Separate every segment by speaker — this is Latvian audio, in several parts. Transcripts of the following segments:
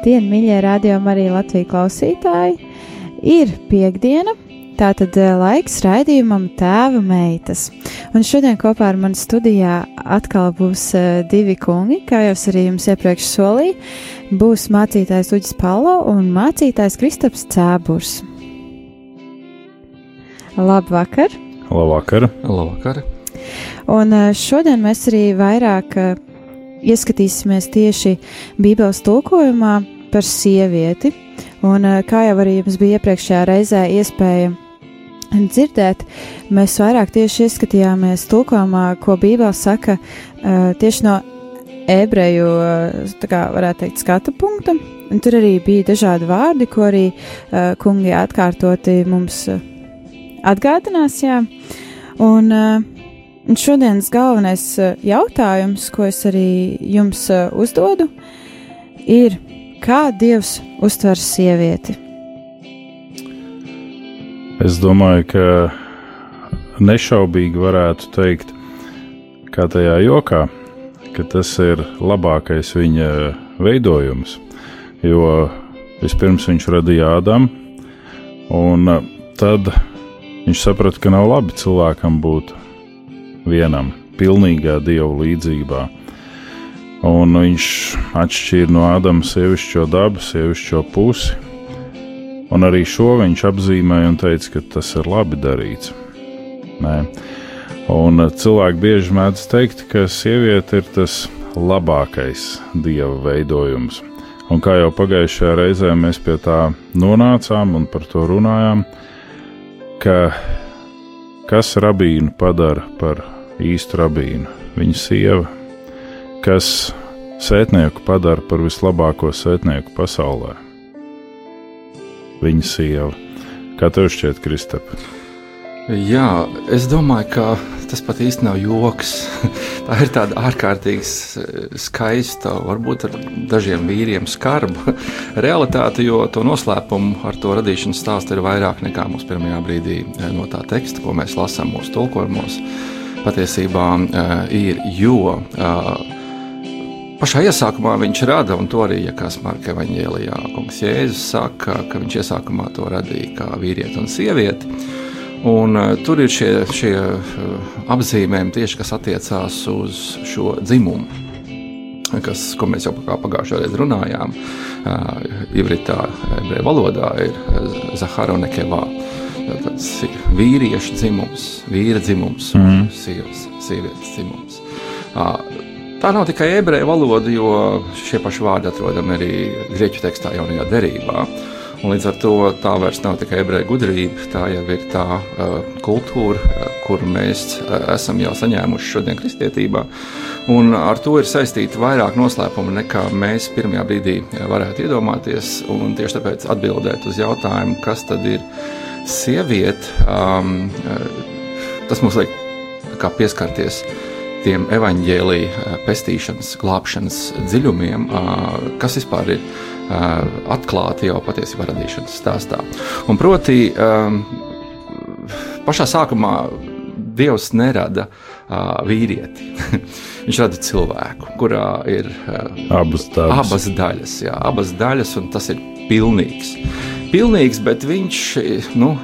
Speaker 1: Labdien, mīļie radiokamā arī Latvijas klausītāji! Ir piekdiena, tātad eh, laiks raidījumam Tēva meitas. Un šodien kopā ar mani studijā atkal būs uh, divi kungi, kā jau es arī jums iepriekš solīju. Būs mācītājs Uģis Palo un mācītājs Kristaps Cēburs. Labvakar!
Speaker 2: Labvakar!
Speaker 3: Labvakar.
Speaker 1: Un uh, šodien mēs arī vairāk uh, ieskatīsimies tieši Bībeles tulkojumā par sievieti. Un, eh, kā jau arī jums bija iepriekšējā reizē iespēja dzirdēt, mēs vairāk tieši ieskatījāmies tulkojumā, ko Bībele saka eh, tieši no ebreju, eh, kā varētu teikt, skatu punkta. Un tur arī bija dažādi vārdi, ko arī uh, kungi atkārtoti mums atgādinās. Jā. Un, uh, Un šodienas galvenais eh, jautājums, ko es arī jums eh, uzdodu, ir, kā Dievs uztver sievieti?
Speaker 2: Es domāju, ka nešaubīgi varētu teikt, kā tajā jokā, ka tas ir labākais viņa veidojums. Jo vispirms viņš radīja Ādamu, un tad viņš saprata, ka nav labi cilvēkam būt vienam, pilnīgā dieva līdzībā. Un viņš atšķīra no Ādama sievišķo dabu, sievišķo pusi. Un arī šo viņš apzīmēja un teica, ka tas ir labi darīts. Nē. Un cilvēki bieži mēdz teikt, ka sieviete ir tas labākais dieva veidojums. Un kā jau pagājušajā reizē mēs pie tā nonācām un par to runājām, ka kas rabīnu padara par īstu rabīnu, viņa sieva, kas sētnieku padara par vislabāko sētnieku pasaulē. Viņa sieva. Kā tev šķiet, Kristap?
Speaker 3: Jā, es domāju, ka tas pat īsti nav joks. Tā ir tāda ārkārtīgi skaista, varbūt ar dažiem vīriem skarba realitāte, jo to noslēpumu ar to radīšanas stāstu ir vairāk nekā mums pirmajā brīdī eh, no tā teksta, ko mēs lasām mūsu tulkojumos patiesībā uh, ir, jo uh, pašā iesākumā viņš rada, un to arī, ja kas Marka evaņģēlijā, kungs Jēzus saka, ka viņš iesākumā to radīja kā vīrieti un sievieti. Un, uh, tur ir šie, šie apzīmējumi tieši, kas attiecās uz šo dzimumu, kas, ko mēs jau pagājušajā reizē runājām. Uh, Ivritā, ebreju valodā ir Zahara un Nekevā. Uh, tāds vīriešu dzimums, vīra dzimums, mm. sievas, sievietes dzimums. Tā nav tikai ebreju valoda, jo šie paši vārdi atrodami arī grieķu tekstā, jaunajā derībā. Un līdz ar to tā vairs nav tikai ebreju gudrība, tā jau ir tā uh, kultūra, uh, kuru mēs uh, esam jau saņēmuši šodien kristietībā. Un ar to ir saistīti vairāk noslēpumu nekā mēs pirmajā brīdī varētu iedomāties. Un tieši tāpēc atbildēt uz jautājumu, kas tad ir sieviete, um, uh, tas mums liek pieskarties tiem evaņģēlīja uh, pestīšanas, glābšanas dziļumiem, uh, kas vispār ir atklāti jau patiesībā radīšanas stāstā. Un proti, um, pašā sākumā Dievs nerada uh, vīrieti. Viņš rada cilvēku, kurā ir uh,
Speaker 2: abas daļas.
Speaker 3: Abas daļas, jā, abas daļas, un tas ir pilnīgs pilnīgs, bet viņš nu,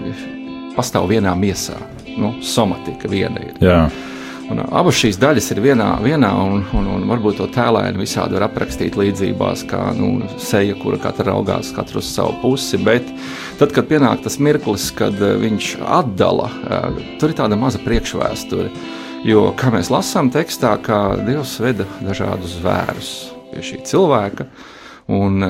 Speaker 3: pastāv vienā miesā. Nu, somatika viena ir.
Speaker 2: Jā.
Speaker 3: Un abas šīs daļas ir vienā, vienā un, un, un varbūt to tēlēnu visādi var aprakstīt līdzībās, kā nu, seja, kura katra raugās katru uz savu pusi. Bet tad, kad pienāk tas mirklis, kad viņš atdala, tur ir tāda maza priekšvēsture. Jo, kā mēs lasām tekstā, kā Dievs veda dažādus zvērus, pie šī cilvēka, un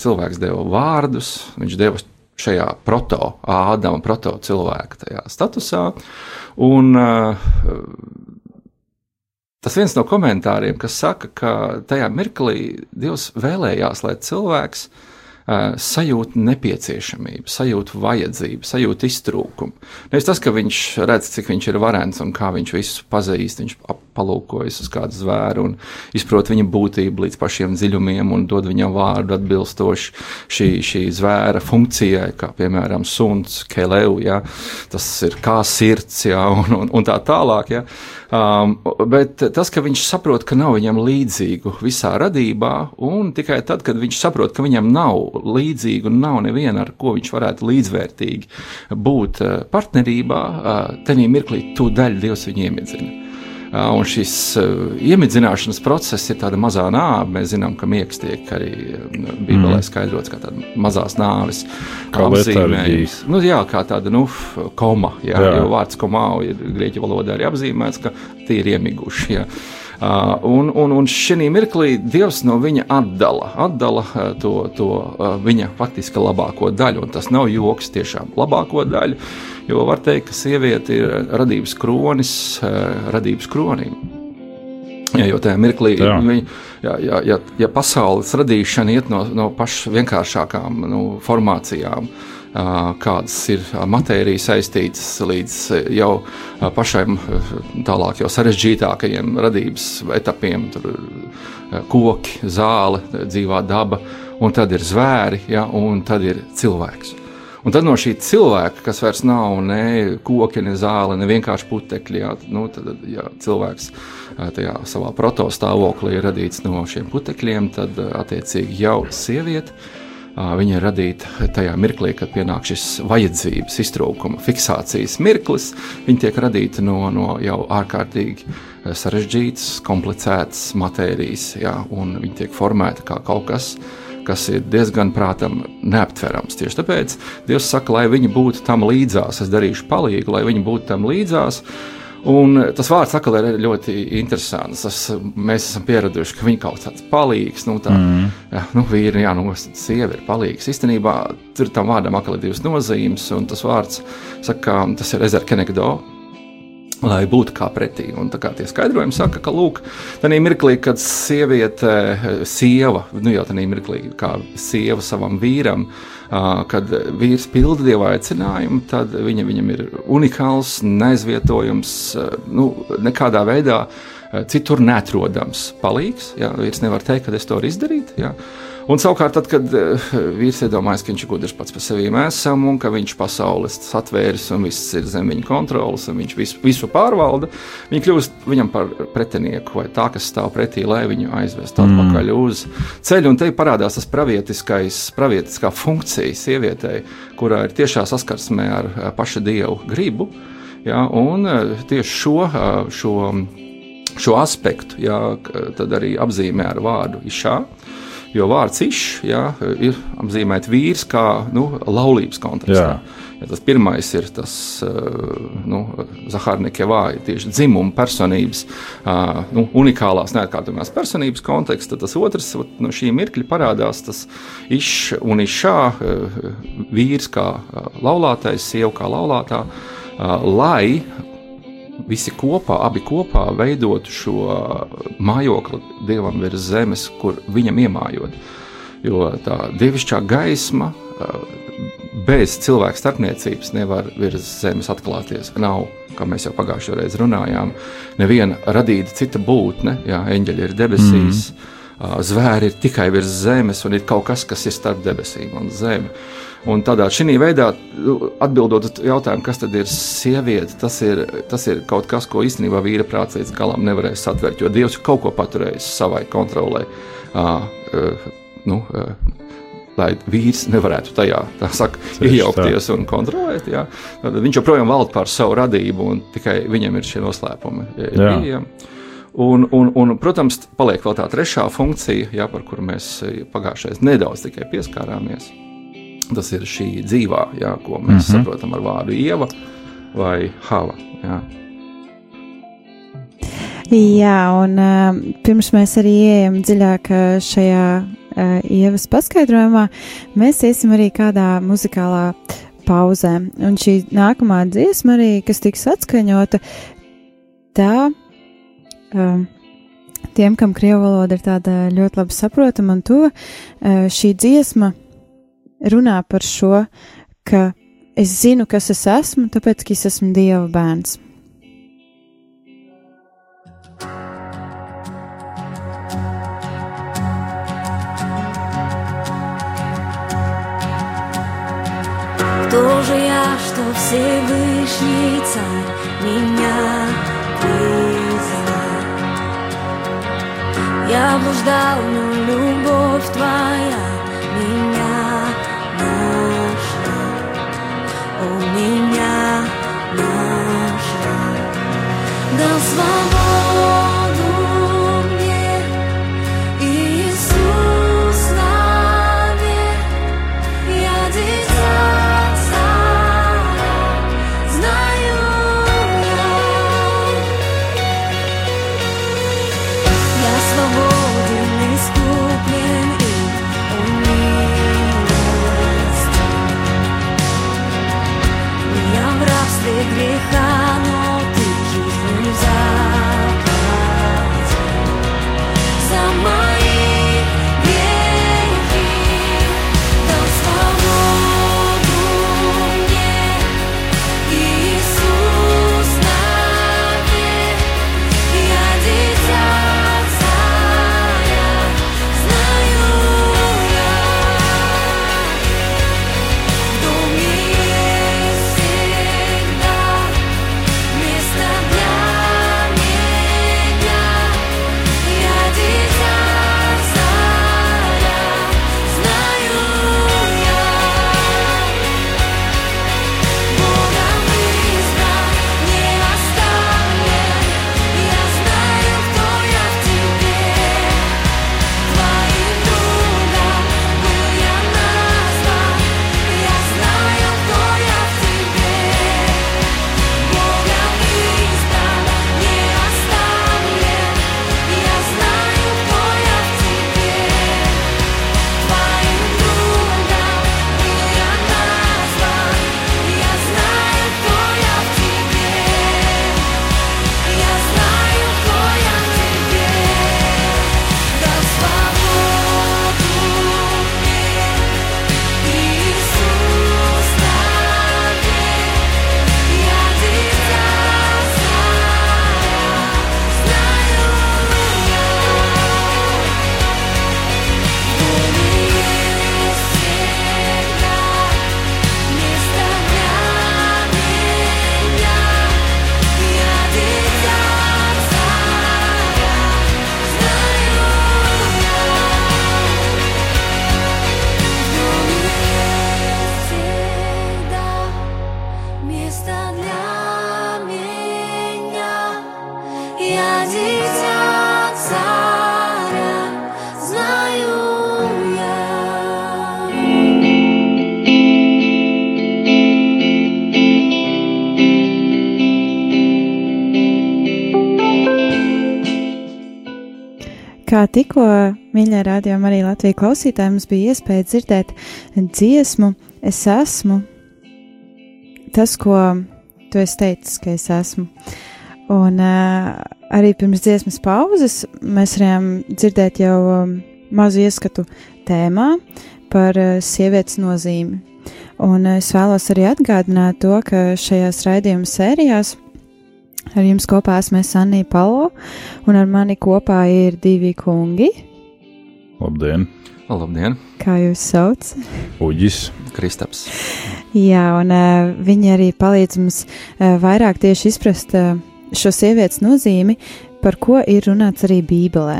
Speaker 3: cilvēks deva vārdus, viņš deva šajā proto, Ādama proto cilvēka tajā statusā, un Tas viens no komentāriem, kas saka, ka tajā mirklī Dievs vēlējās, lai cilvēks uh, sajūta nepieciešamību, sajūta vajadzību, sajūta iztrūkumu. Nevis tas, ka viņš redz, cik viņš ir varens un kā viņš visu pazīst, viņš palūkojas uz kādu zvēru un izprot viņa būtību līdz pašiem dziļumiem un dod viņam vārdu atbilstoši šī, šī zvēra funkcijai, kā piemēram suns, keleu, ja, tas ir kā sirds, ja, un, un, un tā tālāk. Ja. Um, bet tas, ka viņš saprot, ka nav viņam līdzīgu visā radībā, un tikai tad, kad viņš saprot, ka viņam nav līdzīgu un nav neviena, ar ko viņš varētu līdzvērtīgi būt uh, partnerībā, uh, tenī mirklī tūdaļ Dievs viņu iemiedzina. Un šis iemidzināšanas process ir tāda mazā nāve. Mēs zinām, ka miegs tiek arī Bībelē mm. skaidrots kā tāda mazās nāves apzīmējums. Nu, jā, kā tāda nu, koma, jā, jā. jo vārds komā ir grieķu valodā arī apzīmēts, ka tie ir iemiguši. Jā. Uh, un, un, un šī mirklī Dievs no viņa atdala, atdala uh, to, to uh, viņa faktiski labāko daļu. Un tas nav joks, tiešām labāko daļu. Jo var teikt, ka sieviete ir radības kronis, radības kronim. Ja, jo tajā mirklī, viņi, ja, ja, ja, ja pasaules radīšana iet no, no pašām vienkāršākām nu, formācijām, uh, kādas ir matērijas saistītas līdz jau pašiem tālāk, jau sarežģītākajiem radības etapiem. Tur koki, zāle, dzīvā daba, un tad ir zvēri, ja, un tad ir cilvēks. Un tad no šī cilvēka, kas vairs nav ne koki, ne zāle, ne vienkārši putekļi, jā, nu, tad ja cilvēks tajā savā protostāvoklī ir radīts no šiem putekļiem, tad attiecīgi jau sieviete Viņa ir radīta tajā mirklī, kad pienāk šis vajadzības iztrūkuma, fiksācijas mirklis. Viņa tiek radīta no, no jau ārkārtīgi sarežģītas, komplicētas matērijas, jā, un viņa tiek formēta kā kaut kas, kas ir diezgan prātam neaptverams. Tieši tāpēc Dievs saka, lai viņi būtu tam līdzās, es darīšu palīdzību, lai viņi būtu tam līdzās. Un tas vārds atkal ir ļoti interesants. Tas, mēs esam pieraduši, ka viņi kaut kāds palīgs, nu, tā, mm. jā, nu, vīri, jā, nu, sieva ir palīgs. Īstenībā tur tam vārdam atkal ir divas nozīmes, un tas vārds saka, tas ir ezer kenekdo, lai būtu kā pretī. Un tā kā tie skaidrojumi saka, ka, lūk, tajā mirklī, kad sieviete, sieva, nu jau tajā mirklī, kā sieva savam vīram, uh, kad vīrs pilda dieva aicinājumu, tad viņa, viņam ir unikāls, neaizvietojams, nu, nekādā veidā citur netrodams palīgs. Jā, vīrs nevar teikt, ka es to varu izdarīt. Jā. Un savukārt, tad, kad uh, vīrs iedomājas, ka viņš ir gudrs pats par sevi esam un ka viņš pasaules atvērs un viss ir zem viņa kontrolas un viņš visu, visu pārvalda, viņa kļūst viņam par pretinieku vai tā, kas stāv pretī, lai viņu aizvestu mm. atpakaļ uz ceļu. Un te parādās tas pravietiskais, pravietiskā funkcija sievietei, kurā ir tiešā saskarsmē ar paša dievu gribu. Ja, un tieši šo, šo, šo aspektu ja, arī apzīmē ar vārdu išā. Jo vārds išs ja, ir apzīmēts vīrs kā nu, laulības kontekstā. Ja tas pirmais ir tas nu, Zahārnikevā, tieši dzimuma personības, nu, unikālās neatkārtojamās personības konteksts, tad tas otrs no šī mirkļa parādās tas išs un išā vīrs kā laulātais, sieva kā laulātā, lai visi kopā, abi kopā veidotu šo mājokli dievam virs zemes, kur viņam iemājot. Jo tā dievišķā gaisma bez cilvēka starpniecības nevar virs zemes atklāties. Nav, kā mēs jau pagājušajā reizē runājām, neviena radīta cita būtne, jā, eņģeļi ir debesīs. Mm. Zvēri ir tikai virs zemes, un ir kaut kas, kas ir starp debesīm un zemi. Un tādā veidā, atbildot uz jautājumu, kas tad ir sieviete, tas ir, tas ir kaut kas, ko īstenībā vīra prāts līdz galam nevarēs satvert, jo Dievs ir kaut ko paturējis savai kontrolē. Uh, uh, nu, uh, lai vīrs nevarētu tajā saka, iejaukties un kontrolēt. Jā. Viņš joprojām valda pār savu radību, un tikai viņam ir šie noslēpumi pieejami. Un, un, un, protams, paliek vēl tā trešā funkcija, jā, par kuru mēs pagājušajā nedaudz tikai pieskārāmies. Tas ir šī dzīvā, jā, ko mēs mm -hmm. saprotam ar vārdu ieva vai hava. Jā.
Speaker 4: Jā, un uh, pirms mēs arī ieejam dziļāk šajā uh, ievas paskaidrojumā, mēs iesim arī kādā muzikālā pauzē. Un šī nākamā dziesma arī, kas tiks atskaņota, tā uh, tiem, kam krievu valoda ir tāda ļoti labi saprotama, un to uh, šī dziesma runā par šo, ka es zinu, kas es esmu, tāpēc, ka es esmu Dieva bērns. Кто же я, что Всевышний Царь меня признал? Я блуждал, но любовь Твоя Deus vai. Kā tikko, mīļā rādījumā, arī Latvijas klausītājiem mums bija iespēja dzirdēt dziesmu, es esmu tas, ko tu esi teicis, ka es esmu. Un uh, arī pirms dziesmas pauzes mēs varējām dzirdēt jau um, mazu ieskatu tēmā par uh, sievietes nozīmi. Un uh, es vēlos arī atgādināt to, ka šajās raidījuma sērijās Ar jums kopā esmu Sanija Palo, un ar mani kopā ir divi kungi.
Speaker 2: Labdien!
Speaker 3: Labdien!
Speaker 4: Kā jūs sauc?
Speaker 2: Uģis.
Speaker 3: Kristaps.
Speaker 4: Jā, un uh, viņi arī palīdz mums uh, vairāk tieši izprast uh, šo sievietes nozīmi, par ko ir runāts arī Bībelē.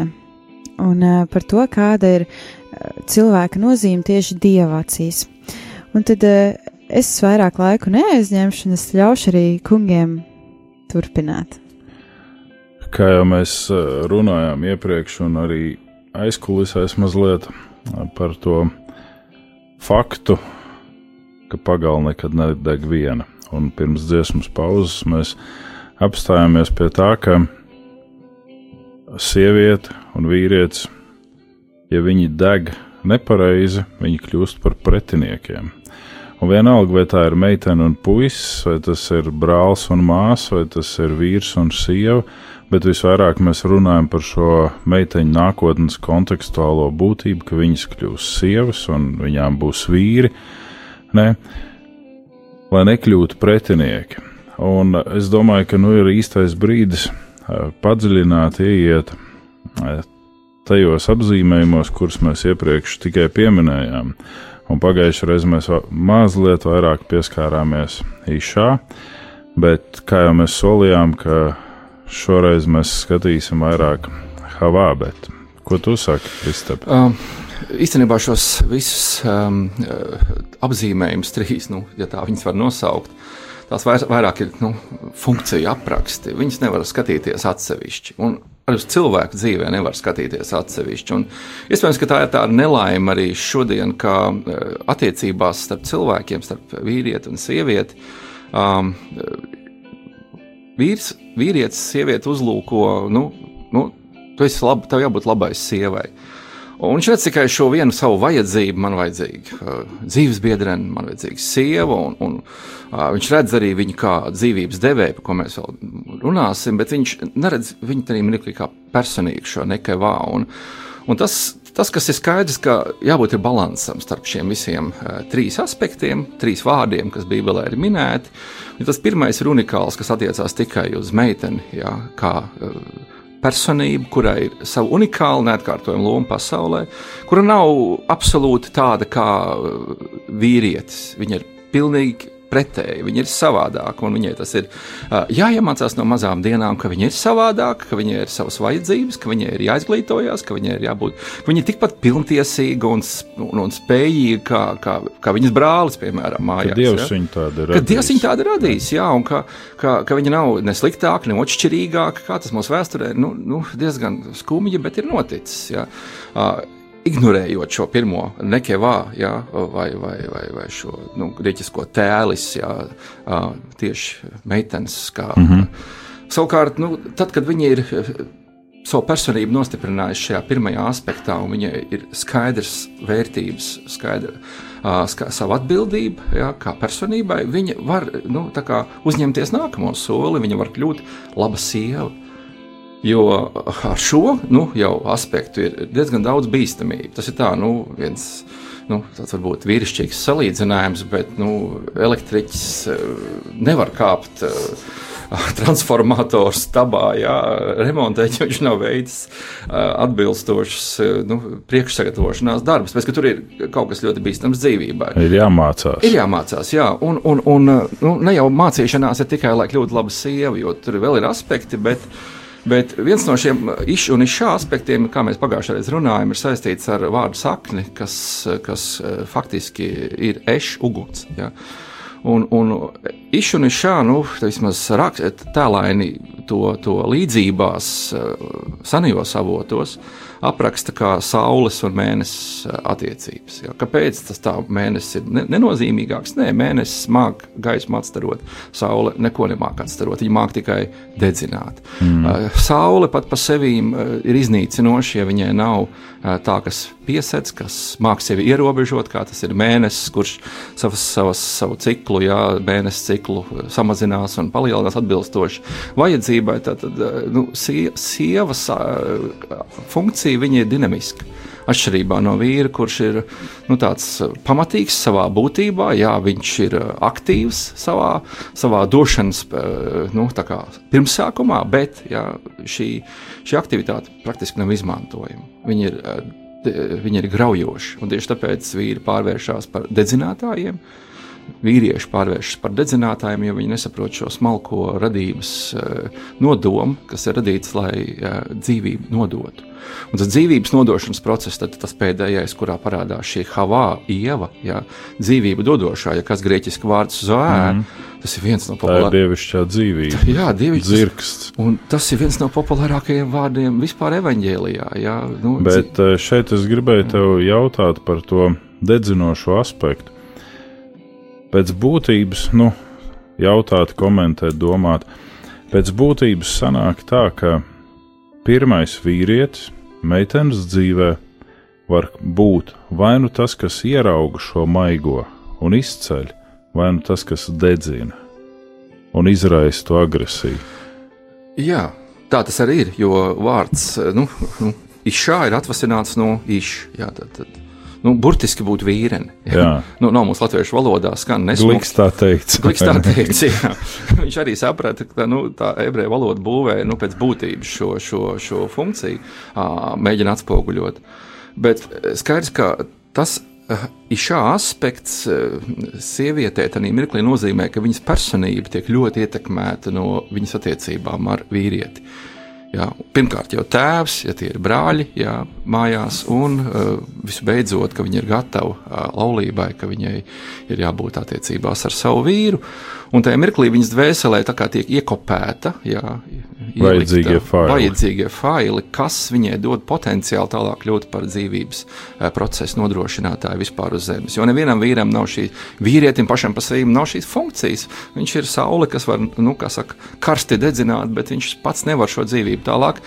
Speaker 4: Un uh, par to, kāda ir uh, cilvēka nozīme tieši dieva acīs. Un tad uh, es vairāk laiku neaizņemšu, un es ļaušu arī kungiem turpināt?
Speaker 2: Kā jau mēs runājām iepriekš, un arī aizkulisēs mazliet par to faktu, ka pagalma nekad nedeg viena. Un pirms dziesmas pauzes mēs apstājāmies pie tā, ka sieviete un vīrietis, ja viņi deg nepareizi, viņi kļūst par pretiniekiem. Un vienalga, vai tā ir meitene un puisis, vai tas ir brālis un māsa, vai tas ir vīrs un sieva, bet visvairāk mēs runājam par šo meiteņu nākotnes kontekstuālo būtību, ka viņas kļūs sievas un viņām būs vīri. Ne? Lai nekļūtu pretinieki. Un es domāju, ka nu ir īstais brīdis padziļināt, ieiet tajos apzīmējumos, kurus mēs iepriekš tikai pieminējām. Un pagājušajā reizē mēs mazliet vairāk pieskārāmies īšā, bet kā jau mēs solījām, ka šoreiz mēs skatīsim vairāk Havā, bet ko tu saki, Kristap?
Speaker 3: Um. Īstenībā šos visus um, apzīmējumus, trīs, nu, ja tā viņas var nosaukt, tās vairāk ir nu, funkciju apraksti. Viņas nevar skatīties atsevišķi. Un uz cilvēku dzīvē nevar skatīties atsevišķi. Un iespējams, ka tā ir tā nelaime arī šodien, ka e, attiecībās starp cilvēkiem, starp vīrieti un sievieti. Um, vīrs, vīrietis, sieviete uzlūko, nu, nu tu esi labi, tev jābūt labai sievai. Un viņš redz tikai šo vienu savu vajadzību. Man vajadzīga uh, dzīves biedrene, man vajadzīga sieva, un, un uh, viņš redz arī viņu kā dzīvības devēju, par ko mēs vēl runāsim, bet viņš neredz viņu arī mirklī kā personīgu šo nekavā. Un, un tas, tas, kas ir skaidrs, ka jābūt līdzsvaram starp šiem visiem uh, trīs aspektiem, trīs vārdiem, kas Bībelē ir minēti. Un tas pirmais ir unikāls, kas attiecās tikai uz meiteni, jā, kā uh, personību, kurai ir sava unikāla, neatkārtojama loma pasaulē, kura nav absolūti tāda kā uh, vīrietis. Viņa ir pilnīgi pretēji, viņa ir savādāka. Viņai tas ir uh, jāiemācās no mazām dienām, ka viņa ir savādāka, ka viņai ir savas vajadzības, ka viņai ir jāizglītojas, ka viņai ir jābūt viņa ir tikpat pilntiesīga un, un, un spējīga kā, kā, kā viņas brālis, piemēram, mājās.
Speaker 2: Ka Dievs ja? viņu tādu radīs.
Speaker 3: Ka Dievs viņu tādu radīs, jā, un ka, ka, ka viņa nav ne sliktāka, ne otršķirīgāka, kā tas mūsu vēsturē nu, nu, diezgan skumji, bet ir noticis. Jā. Uh, ignorējot šo pirmo nekevā, jā, vai, vai, vai, vai šo nu, grieķisko tēlis, jā, tieši meitenes. Kā, mm -hmm. Savukārt, nu, tad, kad viņi ir savu personību nostiprinājuši šajā pirmajā aspektā, un viņai ir skaidrs vērtības, skaidra uh, savu atbildību, jā, kā personībai, viņa var nu, uzņemties nākamo soli, viņa var kļūt laba sieva. Jo ar šo nu, aspektu ir diezgan daudz bīstamību. Tas ir tā, nu, viens nu, tāds varbūt vīrišķīgs salīdzinājums, bet nu, elektriķis eh, nevar kāpt. Uh, transformators stabā, jā, remontēt, jo viņš nav veicis atbilstošas nu, priekšsagatavošanās darbus. Pēc tam tur ir kaut kas ļoti bīstams dzīvībai.
Speaker 2: Ir jāmācās.
Speaker 3: Ir jāmācās, jā, un, un, un nu, ne jau mācīšanās ir tikai, lai kļūtu laba sieva, jo tur vēl ir aspekti, bet Bet viens no šiem išu un išā aspektiem, kā mēs pagājušajā reizē runājām, ir saistīts ar vārdu sakni, kas, kas eh, faktiski ir ešs, uguns. Ja? Un, un išu un išā, nu, vismaz tēlaini to, to līdzībās, eh, sanījos avotos apraksta kā saules un mēnesis eh, attiecības. Ja. Kāpēc tas tā mēnesis ir nenozīmīgāks? Nē, mēnesis māca gaismu atstarot, saule neko nemāca atstarot, viņa māca tikai dedzināt. Mm. Uh, saule pat pa sevi uh, ir iznīcinoša, ja viņai nav tā, kas piesedz, kas māca sevi ierobežot, kā tas ir mēnesis, kurš savas, savas, savu ciklu, jā, mēnesis ciklu samazinās un palielinās atbilstoši vajadzībai. Tad, tad nu, sie, sievas funkcija reakcija viņa ir dinamiska. Atšķirībā no vīra, kurš ir nu, tāds uh, pamatīgs savā būtībā, jā, viņš ir uh, aktīvs savā, savā došanas uh, nu, pirmsākumā, bet jā, šī, šī aktivitāte praktiski nav izmantojama. Viņa ir, viņa ir graujoša, un tieši tāpēc vīri pārvēršas par dedzinātājiem vīrieši pārvēršas par dedzinātājiem, jo viņi nesaprot šo smalko radības eh, nodomu, kas ir radīts, lai eh, dzīvību nodotu. Un tas dzīvības nodošanas process, tad tas pēdējais, kurā parādās šī havā, ieva, jā, dzīvība dodošā, ja kas grieķiski vārds zoē, mm. tas ir viens no populārākajiem. Tā ir
Speaker 2: dievišķā dzīvība.
Speaker 3: Jā, dievišķis dzirksts. Un tas ir viens no populārākajiem vārdiem vispār evaņģēlijā. Jā,
Speaker 2: nu, Bet. Eh, šeit es gribēju tev jautāt par to dedzinošo aspektu pēc būtības, nu, jautāt, komentēt, domāt, pēc būtības sanāk tā, ka pirmais vīrietis meitenes dzīvē var būt vai nu tas, kas ierauga šo maigo un izceļ, vai nu tas, kas dedzina un izraisa to agresiju.
Speaker 3: Jā, tā tas arī ir, jo vārds nu, nu, izšā ir atvasināts no iš. Nu, burtiski būt vīreni. Nu, nav mūsu latviešu valodā skan nesmuks.
Speaker 2: tā teikts.
Speaker 3: Tā teikts, jā. Viņš arī saprata, ka nu, tā ebreju valoda būvē nu, pēc būtības šo, šo, šo funkciju, mēģina atspoguļot. Bet skaidrs, ka tas šā aspekts sievietē, tad mirklī nozīmē, ka viņas personība tiek ļoti ietekmēta no viņas attiecībām ar vīrieti. Jā, pirmkārt, jau tēvs, ja tie ir brāļi, jā, mājās, un uh, visbeidzot, ka viņa ir gatava uh, laulībai, ka viņai ir jābūt attiecībās ar savu vīru. Un tajā mirklī viņas dvēselē tiek iekopēta, jā, ielikta
Speaker 2: Vajadzīgie faili.
Speaker 3: vajadzīgie faili, kas viņai dod potenciāli tālāk kļūt par dzīvības procesu nodrošinātāju vispār uz Zemes. Jo nevienam vīram nav šī, vīrietim pašam par sevi nav šīs funkcijas. Viņš ir saule, kas var, nu, kā saka, karsti dedzināt, bet viņš pats nevar šo dzīvību tālāk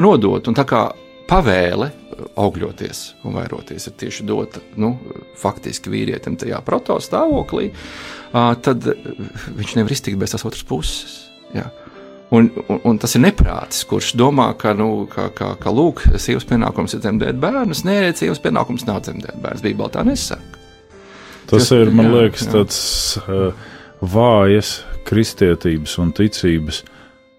Speaker 3: nodot. Un tā kā pavēle augļoties un vairoties ir tieši dota nu, faktiski vīrietim tajā protostāvoklī, uh, tad viņš nevar iztikt bez tās otras puses. Jā. Un, un, un tas ir neprātis, kurš domā, ka, nu, ka, ka, ka lūk, sievas pienākums ir dzemdēt bērnus. Nē, sievas pienākums nav dzemdēt bērnus. Bībelē tā nesaka.
Speaker 2: Tas
Speaker 3: Tas-
Speaker 2: ir, man
Speaker 3: jā,
Speaker 2: liekas,
Speaker 3: jā.
Speaker 2: tāds uh, vājas kristietības un ticības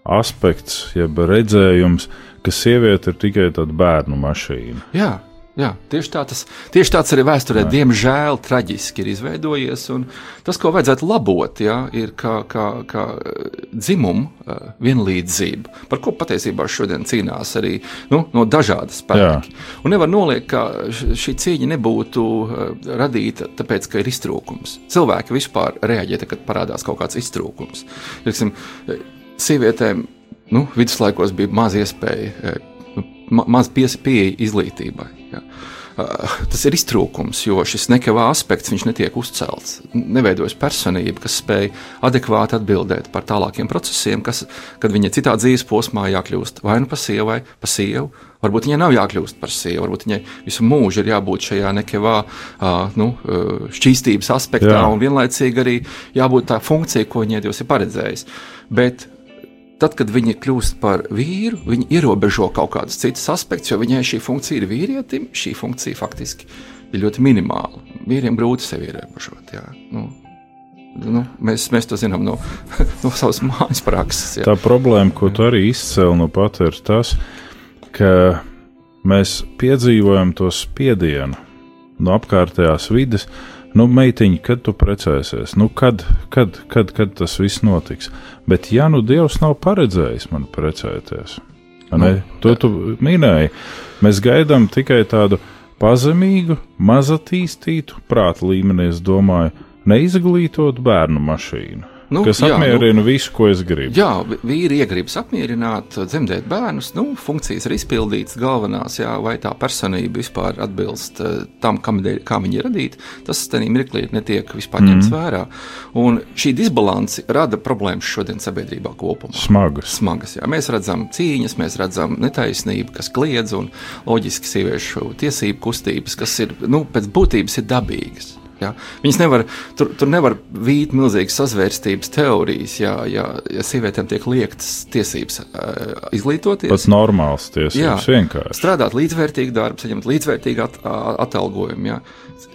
Speaker 2: aspekts, jeb redzējums, ka sieviete ir tikai tāda bērnu mašīna.
Speaker 3: Jā, jā tieši, tā tas, tieši tāds arī vēsturē, diemžēl, traģiski ir izveidojies. Tas, ko vajadzētu labot, jā, ir kā, kā, kā dzimuma vienlīdzība, par ko patiesībā šodien cīnās arī nu, no dažādas spēki. Nevar noliekt, ka šī cīņa nebūtu radīta tāpēc, ka ir iztrūkums. Cilvēki vispār reaģē, kad parādās kaut kāds iztrūkums. Teiksim, eh, sievietēm nu, viduslaikos bija maz iespēja, eh, nu, ma maz pieeja izglītībai. Ja. Tas ir iztrūkums, jo šis nekavā aspekts viņš netiek uzcelts. Neveidojas personība, kas spēj adekvāti atbildēt par tālākiem procesiem, kas, kad viņa citā dzīves posmā jākļūst vai nu par sievu, vai par sievu. Varbūt viņai nav jākļūst par sievu, varbūt viņai visu mūžu ir jābūt šajā nekavā nu, uh, šķīstības aspektā,
Speaker 2: Jā.
Speaker 3: un vienlaicīgi arī jābūt tā funkcija, ko viņai Dievs ir paredzējis. Bet Tad, kad viņa kļūst par vīru, viņa ierobežo kaut kādus citus aspektus, jo viņai šī funkcija ir vīrietim. Šī funkcija faktiski ir ļoti minimāla. Vīriem grūti sevi ierobežot. Jā. Nu, nu, mēs, mēs to zinām no, no savas mājas prakses. Jā.
Speaker 2: Tā problēma, ko tu arī izcēli no pat, ir tas, ka mēs piedzīvojam to spiedienu no apkārtējās vides. Nu, meitiņa, kad tu precēsies, nu, kad, kad, kad, kad tas viss notiks. Bet, ja nu Dievs nav paredzējis man precēties, nu, to tu minēji, mēs gaidām tikai tādu pazemīgu, mazatīstītu prāta līmenī, es domāju, neizglītotu bērnu mašīnu,
Speaker 3: Nu,
Speaker 2: kas
Speaker 3: jā,
Speaker 2: apmierina nu, visu, ko es gribu.
Speaker 3: Jā, vīri iegribas apmierināt, dzemdēt bērnus. Nu, funkcijas ir izpildītas, galvenās, jā, vai tā personība vispār atbilst eh, tam, kam dēļ, kā viņa ir radīta. Tas tajā mirklī netiek vispār ņemts mm. vērā. Un šī disbalanci rada problēmas šodien sabiedrībā kopumā.
Speaker 2: Smagas.
Speaker 3: Smagas, jā. Mēs redzam cīņas, mēs redzam netaisnību, kas kliedz, un loģiski sieviešu tiesību kustības, kas ir nu, pēc būtības ir dabīgas. Ja? Viņas nevar, tur, tur nevar vīt milzīgas sazvērstības teorijas, ja, ja, ja sievietēm tiek liektas tiesības uh, izglītoties.
Speaker 2: Pats normāls tiesības vienkārši.
Speaker 3: strādāt līdzvērtīgu darbu, saņemt līdzvērtīgu at, atalgojumu. Jā.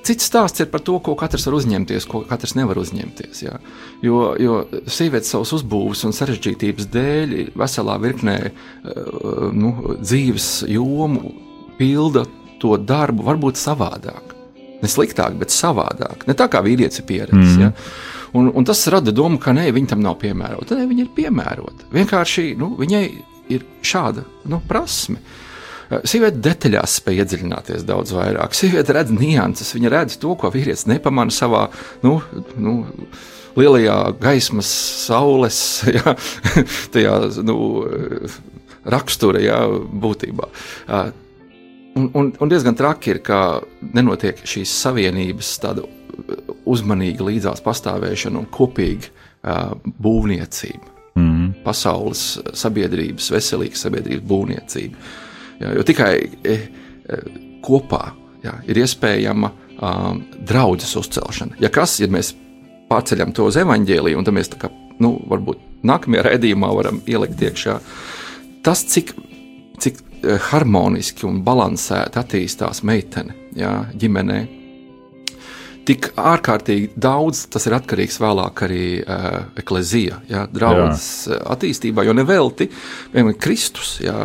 Speaker 3: Cits stāsts ir par to, ko katrs var uzņemties, ko katrs nevar uzņemties. Jā. Jo, jo sieviete savas uzbūves un sarežģītības dēļ veselā virknē uh, nu, dzīves jomu pilda to darbu varbūt savādāk. Ne sliktāk, bet savādāk. Ne tā kā vīrietis ir pieredzējis. Mm. Ja? Un, un tas rada domu, ka nē, viņa tam nav piemērota. Nē, viņa ir piemērota. Vienkārši nu, viņai ir šāda nu, prasme. Eh, Sieviete detaļās spēj iedziļināties daudz vairāk. Sieviete redz nianses, viņa redz to, ko vīrietis nepamanā savā nu, nu, lielajā gaismas, saules, jā, tajā nu, rakstura jā, būtībā. Un, un, un diezgan traki ir, ka nenotiek šīs savienības tāda uzmanīga līdzās pastāvēšana un kopīga uh, būvniecība.
Speaker 2: Mm.
Speaker 3: pasaules sabiedrības, veselīgas sabiedrības būvniecību. Jā, jo tikai e, e, kopā jā, ir iespējama um, draudzes uzcelšana. Ja kas, ja mēs pārceļam to uz evaņģēliju, un tad mēs kā, nu, varbūt nākamajā redzējumā varam ielikt iekšā tas, cik, cik harmoniski un balansēti attīstās meitene jā, ģimenē. Tik ārkārtīgi daudz tas ir atkarīgs vēlāk arī uh, eklezija, jā, draudzes attīstībā, jo nevelti, piemēram, Kristus, jā,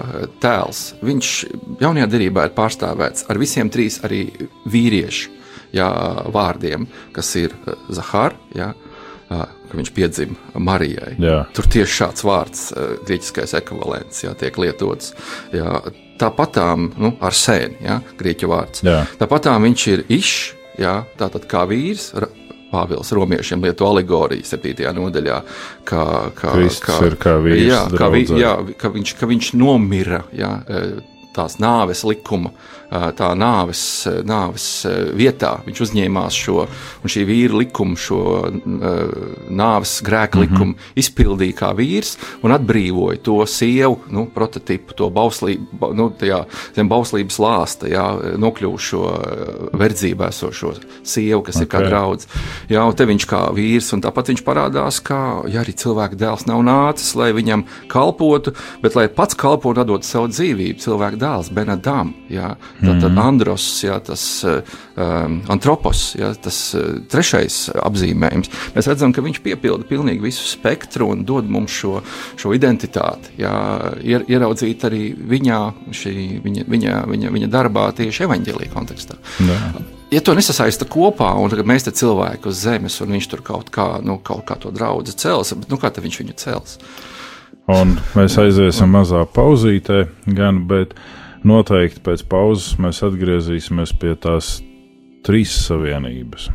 Speaker 3: tēls, viņš jaunajā derībā ir pārstāvēts ar visiem trīs arī vīriešu jā, vārdiem, kas ir Zahar, jā, uh, ka viņš piedzima Marijai. Jā. Tur tieši šāds vārds, uh, grieķiskais ekvivalents, jā, tiek lietots. Jā, tāpatām nu, ar sēni, ja, grieķu vārds. Jā. Tāpatām viņš ir išs, tātad kā vīrs. Pāvils romiešiem lieto alegoriju 7. nodaļā, kā, kā,
Speaker 2: kā, kā vīrs. Jā,
Speaker 3: kā, vi, jā, ka, viņš, ka viņš nomira jā, tās nāves likuma tā nāves, nāves vietā. Viņš uzņēmās šo, un šī vīra likumu, šo nāves grēka mhm. likumu, mm -hmm. izpildīja kā vīrs un atbrīvoja to sievu, nu, prototipu, to bauslību, nu, tajā zem bauslības lāsta, jā, nokļuvušo verdzībā esošo sievu, kas okay. ir kā draudz. Jā, un te viņš kā vīrs, un tāpat viņš parādās, kā, ja arī cilvēka dēls nav nācis, lai viņam kalpotu, bet lai pats kalpotu, atdot savu dzīvību, cilvēka dēls, Benadam, jā, Tad, tad mhm. andros, jā, tas um, antropos, jā, tas uh, trešais apzīmējums. Mēs redzam, ka viņš piepilda pilnīgi visu spektru un dod mums šo, šo identitāti. Jā, ier, ieraudzīt arī viņā, šī, viņa, viņa, viņa, viņa darbā tieši evaņģēlīja kontekstā. Jā ja to nesasaista kopā, un mēs te cilvēki uz zemes, un viņš tur kaut kā, nu, kaut kā to draugu cels, bet nu, kā viņš viņu cels?
Speaker 2: Un mēs aiziesim mazā pauzītē, gan, bet Noteikti pēc pauzes mēs atgriezīsimies pie tās trīs savienības.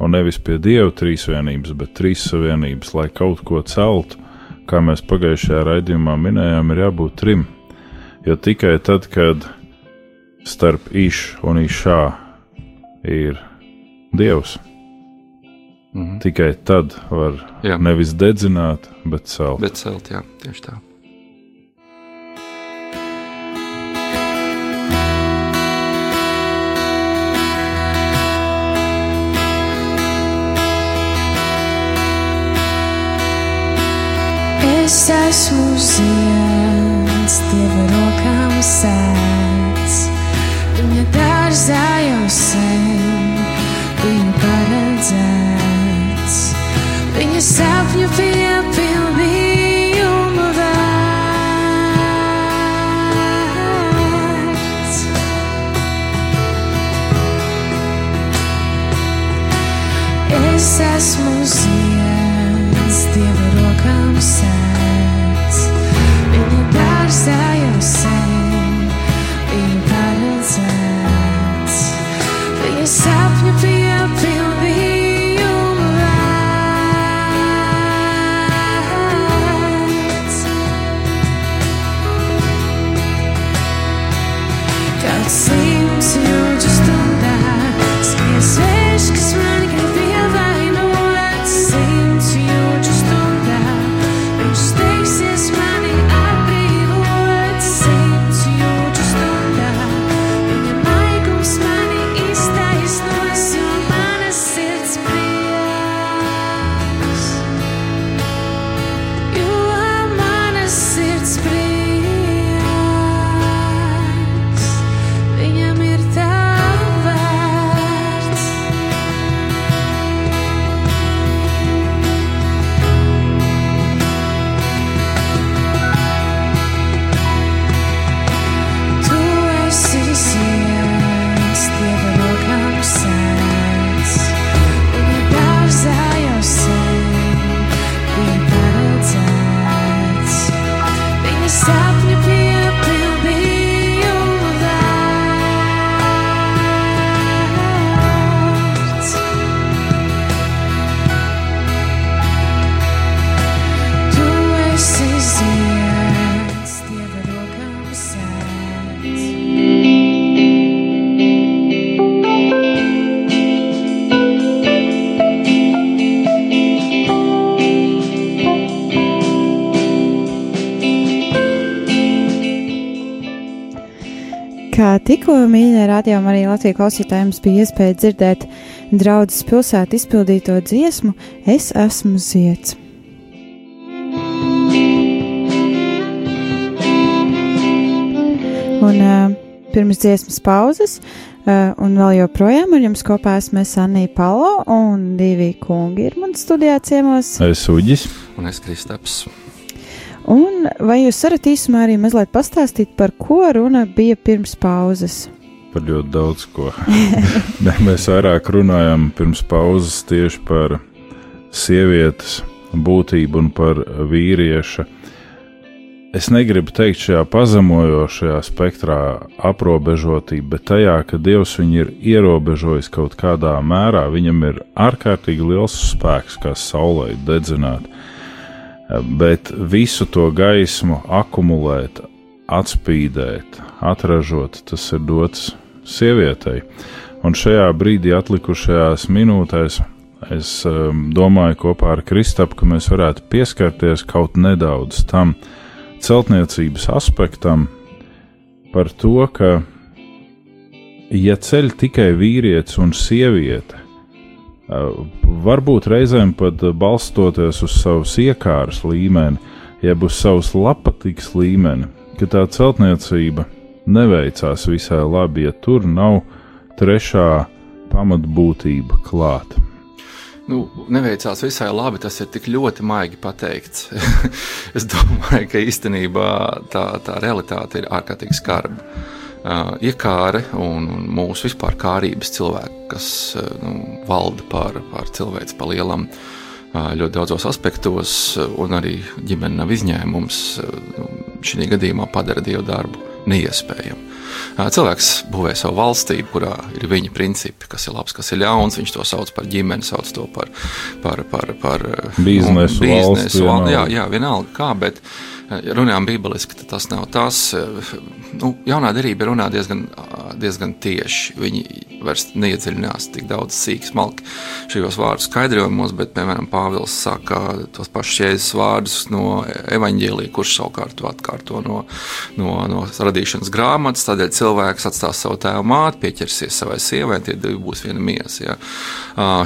Speaker 2: Un nevis pie dieva trīsvienības, bet trīs savienības, lai kaut ko celtu, kā mēs pagājušajā raidījumā minējām, ir jābūt trim. Jo tikai tad, kad starp īšu un īšā ir dievs, -hmm. tikai tad var jā. nevis dedzināt, bet celt.
Speaker 3: Bet celt, jā, tieši tā.
Speaker 5: Es esmu zieds, Dieva rokām sēdz. Viņa dārzā jau sen bija paredzēts. Viņa sapņu piepildījumu vērts. Es esmu
Speaker 1: Mīļā rādījumā arī Latvijas klausītājiem bija iespēja dzirdēt draudzes pilsētu izpildīto dziesmu Es esmu zieds. Un uh, pirms dziesmas pauzes, uh, un vēl joprojām ar jums kopā esmu Anija Palo, un divi kungi ir man studijā ciemos.
Speaker 2: Es Uģis.
Speaker 3: Un es Kristaps.
Speaker 1: Un vai jūs varat īsumā arī mazliet pastāstīt, par ko runa bija pirms pauzes?
Speaker 2: Par ļoti daudz ko. ne, mēs vairāk runājam pirms pauzes tieši par sievietes būtību un par vīrieša es negribu teikt šajā pazemojošajā spektrā aprobežotība, bet tajā, ka Dievs viņu ir ierobežojis kaut kādā mērā, viņam ir ārkārtīgi liels spēks, kā saulē dedzināt. Bet visu to gaismu akumulēt, atspīdēt, atražot, tas ir dots sievietei. Un šajā brīdī, atlikušajās minūtēs, es um, domāju kopā ar Kristapu, ka mēs varētu pieskarties kaut nedaudz tam, celtniecības aspektam par to, ka, ja ceļ tikai vīrietis un sieviete, varbūt reizēm pat balstoties uz savas iekāras līmeni, jeb uz savas lapatikas līmeni, ka tā celtniecība neveicās visai labi, ja tur nav trešā pamatbūtība klāta
Speaker 3: nu, neveicās visai labi. Tas ir tik ļoti maigi pateikts. es domāju, ka īstenībā tā, tā realitāte ir ārkārtīgi skarba. Uh, iekāre un, un mūsu vispār kārības cilvēki, kas uh, nu, valda pār, pār cilvēci pa lielam uh, ļoti daudzos aspektos, un arī ģimene nav izņēmums. Uh, šī gadījumā padara dievu darbu neiespējamu. Cilvēks būvē savu valstību, kurā ir viņa principi, kas ir labs, kas ir ļauns. Viņš to sauc par ģimeni, sauc to par, par, par, par
Speaker 2: biznesu. biznesu
Speaker 3: valsts, jā, jā, vienalga kā, bet ja runājam bībeliski, tas nav tas. Nu, jaunā derība runā diezgan, diezgan tieši. Viņi vairs neiedziļinās tik daudz sīk smalki šajos vārdu skaidrojumos, bet, piemēram, Pāvils saka tos pašus jēzus vārdus no evaņģēlī, kurš savukārt to atkārto no, no, no radīšanas grāmatas. Tādēļ cilvēks atstās savu tēvu māti, pieķersies savai sievai, tie divi būs viena miesa. Ja.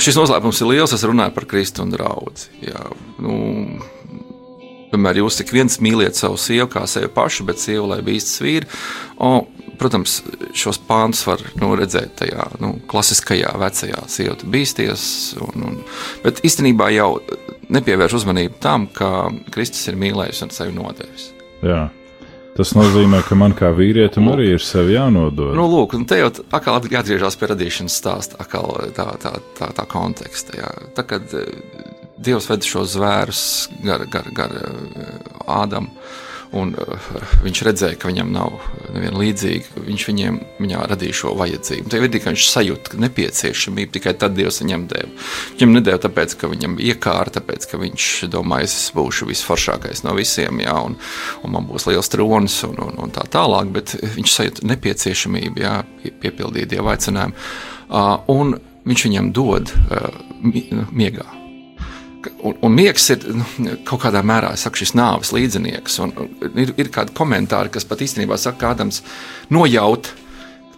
Speaker 3: Šis noslēpums ir liels, es runāju par Kristu un draugu. Ja. Nu, Tomēr jūs tik viens mīliet savu sievu kā sevi pašu, bet sievu, lai bīstas vīri. O, protams, šos pāntus var nu, redzēt tajā nu, klasiskajā, vecajā sievā bīsties. Un, un, bet īstenībā jau nepievērš uzmanību tam, ka Kristus ir mīlējis un sevi nodevis.
Speaker 2: Jā. Tas nozīmē, ka man kā vīrietim arī ir sevi jānodod.
Speaker 3: Nu, lūk, un te jau atkal jāatgriežas pie radīšanas stāsta, atkal tā, tā, tā, tā konteksta. Jā. Tā, kad Dievs ved šo zvērus gar, gar, gar Ādamu. Un, uh, viņš redzēja, ka viņam nav neviena līdzīga. Viņš viņiem radīja šo vajadzību. Ir tikai viņš sajūta nepieciešamību, tikai tad Dievs viņam deva. Viņam nedēļa tāpēc, ka viņam iekārta, tāpēc, ka viņš domāja, es būšu visforšākais no visiem, jā, un, un man būs liels tronis un, un, un tā tālāk, bet viņš sajūta nepieciešamību, jā, piepildīt Dieva aicinājumu. Uh, un viņš viņam dod uh, miegā un, un miegs ir nu, kaut kādā mērā saku, šis nāves līdzinieks. Un, ir, ir kādi komentāri, kas pat īstenībā saka, ka Ādams nojaut.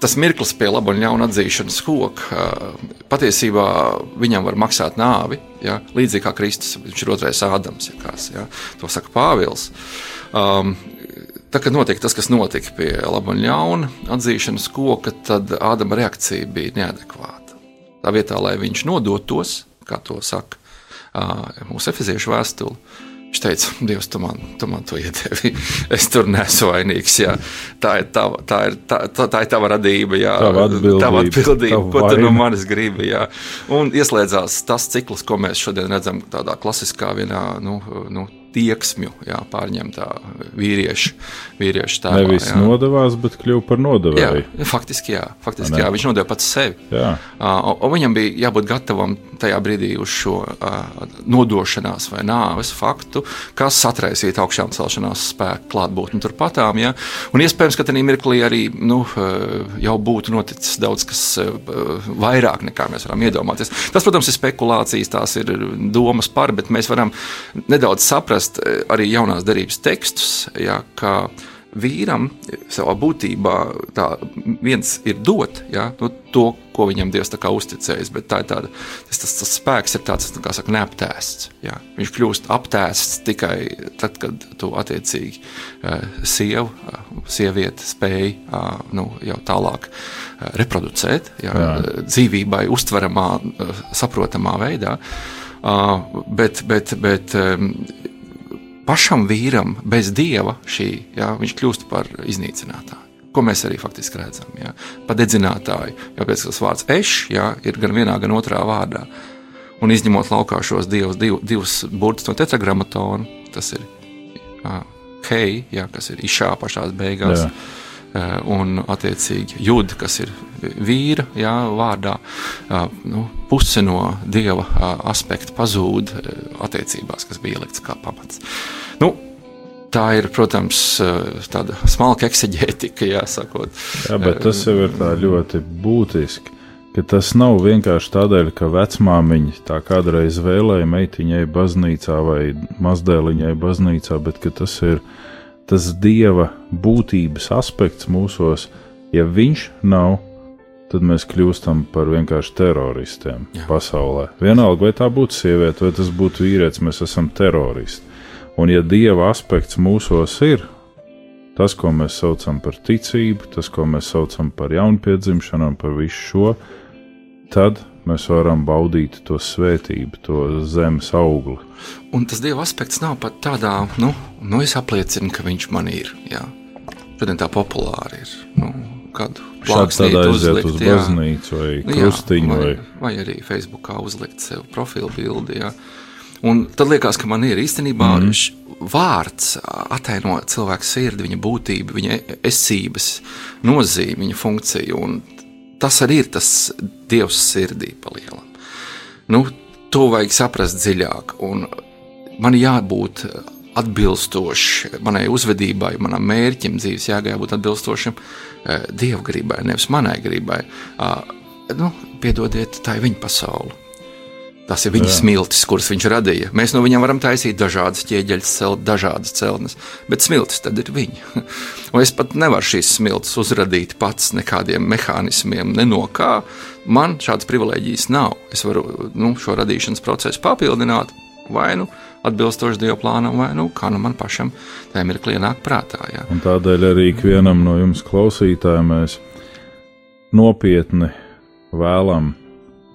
Speaker 3: Tas mirklis pie laba un ļauna atzīšanas koka patiesībā viņam var maksāt nāvi. Ja? Līdzīgi kā Kristus, viņš ir otrais Ādams, ja kās, ja? to saka Pāvils. Um, Tā kā notika tas, kas notika pie laba un ļauna atzīšanas koka, tad Ādama reakcija bija neadekvāta. Tā vietā, lai viņš nodotos, kā to saka, mūsu efeziešu vēstuli. Viņš teica, Dievs, tu man, tu man to iedevi. Es tur nesu vainīgs. Jā. Tā ir tava, tā ir, tā, tā, ir tava radība, jā.
Speaker 2: tava atbildība,
Speaker 3: tava atbildība tava ko tu no manis gribi. Jā. Un ieslēdzās tas cikls, ko mēs šodien redzam tādā klasiskā vienā nu, nu, tieksmju jā, pārņemtā vīrieša, vīrieša tēlā.
Speaker 2: Nevis jā. nodevās, bet kļuva par nodevēju.
Speaker 3: Jā, faktiski jā, faktiski, jā viņš nodeva pats sevi.
Speaker 2: Jā.
Speaker 3: Uh, un viņam bija jābūt gatavam tajā brīdī uz šo uh, nodošanās vai nāves faktu, kas satraisītu augšām celšanās spēku klātbūtni turpatām. Ja? Un iespējams, ka tajā mirklī arī nu, uh, jau būtu noticis daudz kas uh, vairāk nekā mēs varam iedomāties. Tas, protams, ir spekulācijas, tās ir domas par, bet mēs varam nedaudz saprast, saprast eh, arī jaunās derības tekstus, ja, ka vīram savā būtībā tā viens ir dot ja, nu, to, ko viņam Dievs kā uzticējis, bet tā ir tāda, tas, tas, tas spēks ir tāds, kā saka, neaptēsts. Ja. Viņš kļūst aptēsts tikai tad, kad tu attiecīgi sievu, sievieti spēj nu, jau tālāk reproducēt, ja, Jā. dzīvībai uztveramā, saprotamā veidā. Bet, bet, bet pašam vīram bez dieva šī, jā, viņš kļūst par iznīcinātāju. Ko mēs arī faktiski redzam. Jā. Padedzinātāju, jau pēc tas vārds eš, jā, ir gan vienā, gan otrā vārdā. Un izņemot laukā šos divus, div, divus burtus no tetragrammatona, tas ir uh, hei, jā, kas ir išā pašās beigās. Jā. Uh, un, attiecīgi, jūda, kas ir vīra jā, vārdā, uh, nu, puse no dieva uh, aspekta pazūd attiecībās, kas bija ielikts kā pamats. Nu, tā ir, protams, tāda smalka ekseģētika, jāsakot.
Speaker 2: Jā, bet tas jau ir ļoti būtiski. Tas nav vienkārši tādēļ, ka vecmāmiņa tā kādreiz vēlēja meitiņai baznīcā vai mazdēliņai baznīcā, bet tas ir tas dieva būtības aspekts mūsos. Ja viņš nav, tad mēs kļūstam par vienkārši teroristiem Jā. pasaulē. Vienalga, vai tā būtu sieviete vai tas būtu vīrietis, mēs esam teroristi. Un, ja dieva aspekts mūsos ir, tas, ko mēs saucam par ticību, tas, ko mēs saucam par jaunpiedzimšanu un par visu šo, tad mēs varam baudīt to svētību, to zemes augli.
Speaker 3: Un tas dieva aspekts nav pat tādā, nu, nu es apliecinu, ka viņš man ir. Jā. Šodien tā populāri ir. Nu, kādu
Speaker 2: plāksnīti uzlikt uz baznīcu vai krustiņu.
Speaker 3: Jā, vai, vai, arī Facebookā uzlikt sev profilu bildi. Jā. Un tad liekas, ka man ir īstenībā mm. vārds ataino cilvēku sirdi, viņa būtību, viņa esības nozīmi, viņa funkciju. Tas arī ir tas dievs sirdī palielam. Nu, to vajag saprast dziļāk. Man jābūt atbilstoši manai uzvedībai, manam mērķim, dzīves jābūt atbilstošam eh, dievgribai, nevis manai gribai. Uh, nu, piedodiet, tā ir viņa pasaule. Tas ir viņa Jā. smiltis, kuras viņš radīja. Mēs no viņiem varam taisīt dažādas ķieģeļas, celt dažādas celtnes, bet smiltis tad ir viņa. Un es pat nevaru šīs smiltis uzradīt pats nekādiem mehānismiem, ne no kā. Man šādas privilēģijas nav. Es varu nu, šo radīšanas procesu papildināt vai nu atbilstoši Dieva plānam, vai nu kā nu man pašam tajā mirklī nāk prātā. Jā.
Speaker 2: Un tādēļ arī ikvienam no jums klausītājiem mēs nopietni vēlamies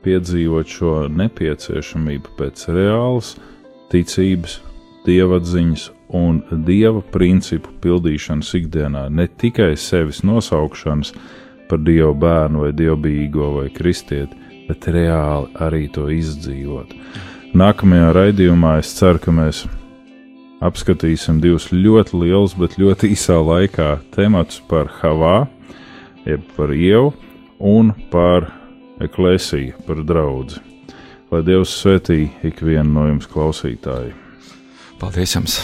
Speaker 2: piedzīvot šo nepieciešamību pēc reālas ticības, dievatziņas un dieva principu pildīšanas ikdienā, ne tikai sevis nosaukšanas par dievu bērnu vai dievbijīgo vai kristieti, bet reāli arī to izdzīvot. Nākamajā raidījumā es ceru, ka mēs apskatīsim divus ļoti lielus, bet ļoti īsā laikā tematus par Havā, jeb par ievu un par eklēsija par draugu. Lai Dievs svētī ikvienu no jums klausītāju.
Speaker 3: Paldies jums!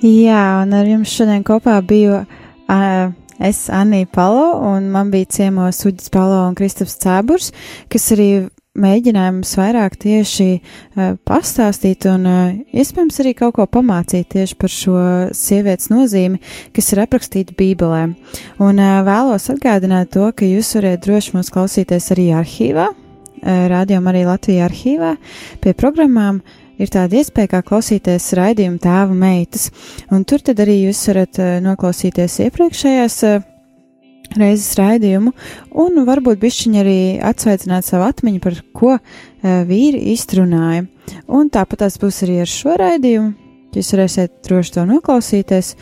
Speaker 1: Jā, un ar jums šodien kopā biju uh, es, Anija Palo, un man bija ciemos Uģis Palo un Kristaps Cēburs, kas arī mēģināja mums vairāk tieši uh, pastāstīt un uh, iespējams arī kaut ko pamācīt tieši par šo sievietes nozīmi, kas ir aprakstīta Bībelē. Un uh, vēlos atgādināt to, ka jūs varat droši mūs klausīties arī arhīvā, rādījumā arī Latvijā arhīvā pie programmām. Ir tāda iespēja, kā klausīties raidījumu tēva meitas, un tur tad arī jūs varat noklausīties iepriekšējās reizes raidījumu, un varbūt bišķiņi arī atsveicināt savu atmiņu par ko uh, vīri izrunāja. Un tāpat tas būs arī ar šo raidījumu. Jūs varēsiet droši to noklausīties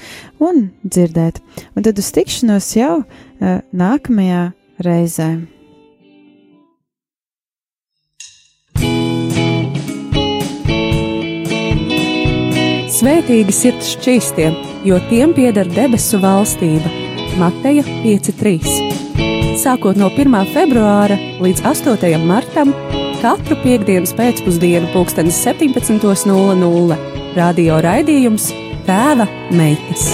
Speaker 1: un dzirdēt. Un tad uz tikšanos jau uh, nākamajā reizē.
Speaker 6: Svētīgi sirds šķīstiem, jo tiem pieder debesu valstība Mateja 5.3. Sākot no 1. februāra līdz 8. martam, katru piekdienas pēcpusdienu, 17.00 radio raidījums Tēva meitas.